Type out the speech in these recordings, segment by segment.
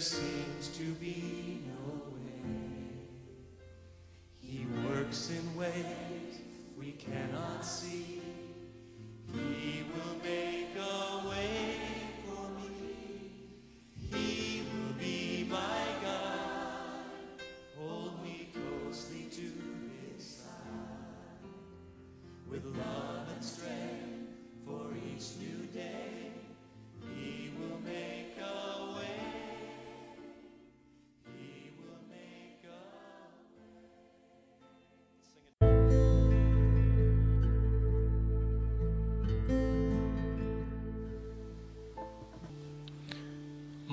there seems to be no way. He works in ways we cannot see.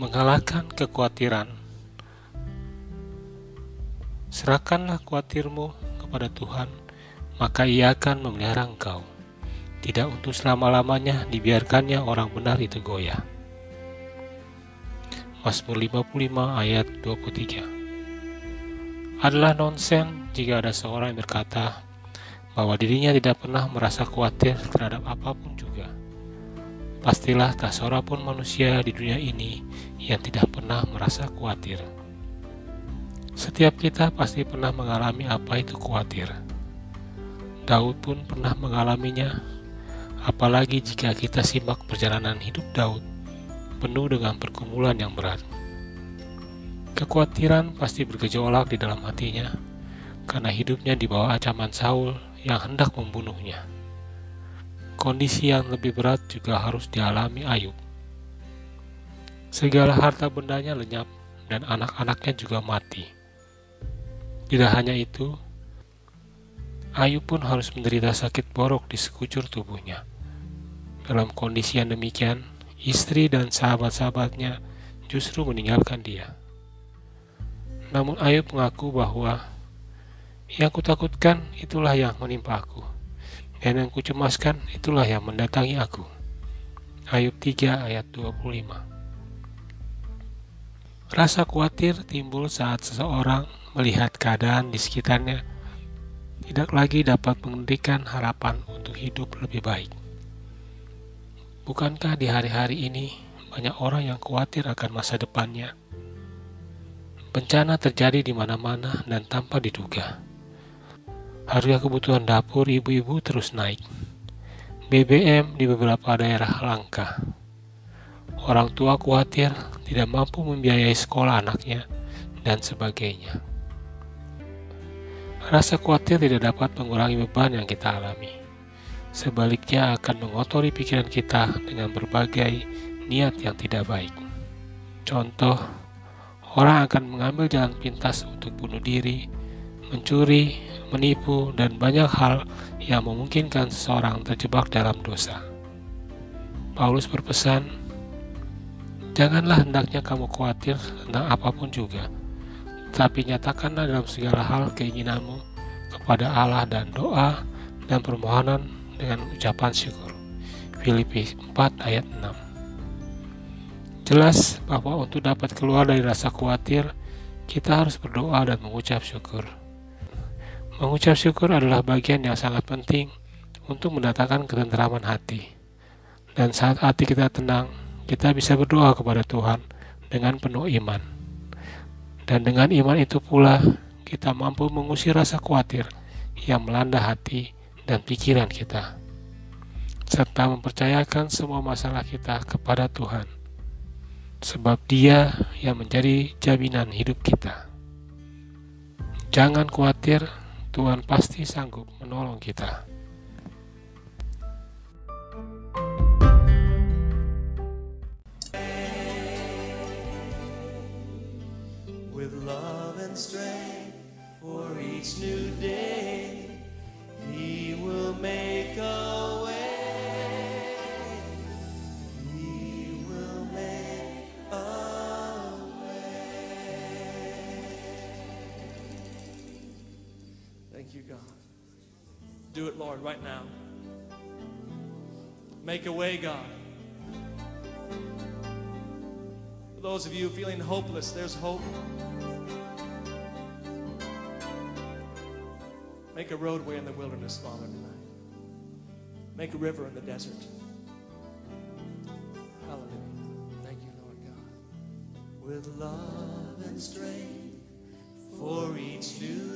Mengalahkan kekhawatiran. Serahkanlah khawatirmu kepada Tuhan, maka Ia akan memelihara engkau. Tidak untuk selama-lamanya dibiarkannya orang benar itu goyah. Mazmur 55 ayat 23 Adalah nonsen jika ada seorang yang berkata bahwa dirinya tidak pernah merasa khawatir terhadap apa pun juga. Pastilah tak seorang pun manusia di dunia ini yang tidak pernah merasa khawatir. Setiap kita pasti pernah mengalami apa itu khawatir. Daud pun pernah mengalaminya, apalagi jika kita simak perjalanan hidup Daud penuh dengan pergumulan yang berat. Kekhawatiran pasti bergejolak di dalam hatinya karena hidupnya di bawah ancaman Saul yang hendak membunuhnya. Kondisi yang lebih berat juga harus dialami Ayub. Segala harta bendanya lenyap dan anak-anaknya juga mati. Tidak hanya itu, Ayub pun harus menderita sakit borok di sekujur tubuhnya. Dalam kondisi yang demikian, istri dan sahabat-sahabatnya justru meninggalkan dia. Namun Ayub mengaku bahwa yang kutakutkan itulah yang menimpa aku dan yang kucemaskan itulah yang mendatangi aku. Ayub 3 ayat 25 Rasa khawatir timbul saat seseorang melihat keadaan di sekitarnya tidak lagi dapat memberikan harapan untuk hidup lebih baik. Bukankah di hari-hari ini banyak orang yang khawatir akan masa depannya? Bencana terjadi di mana-mana dan tanpa diduga. Harga kebutuhan dapur ibu-ibu terus naik. BBM di beberapa daerah langka. Orang tua khawatir tidak mampu membiayai sekolah anaknya dan sebagainya. Rasa khawatir tidak dapat mengurangi beban yang kita alami. Sebaliknya akan mengotori pikiran kita dengan berbagai niat yang tidak baik. Contoh, orang akan mengambil jalan pintas untuk bunuh diri, mencuri, menipu, dan banyak hal yang memungkinkan seseorang terjebak dalam dosa. Paulus berpesan, Janganlah hendaknya kamu khawatir tentang apa pun juga, tapi nyatakanlah dalam segala hal keinginanmu kepada Allah dan doa dan permohonan dengan ucapan syukur. Filipi 4 ayat 6 Jelas bahwa untuk dapat keluar dari rasa khawatir, kita harus berdoa dan mengucap syukur. Mengucap syukur adalah bagian yang sangat penting untuk mendatangkan ketenteraman hati. Dan saat hati kita tenang, kita bisa berdoa kepada Tuhan dengan penuh iman. Dan dengan iman itu pula, kita mampu mengusir rasa khawatir yang melanda hati dan pikiran kita, serta mempercayakan semua masalah kita kepada Tuhan, sebab Dia yang menjadi jaminan hidup kita. Jangan khawatir, Tuhan pasti sanggup menolong kita. with love and strength for each new day. You, God. Do it, Lord, right now. Make a way, God. For those of you feeling hopeless, there's hope. Make a roadway in the wilderness, Father, tonight. Make a river in the desert. Hallelujah. Thank you, Lord God. with love and strength for each new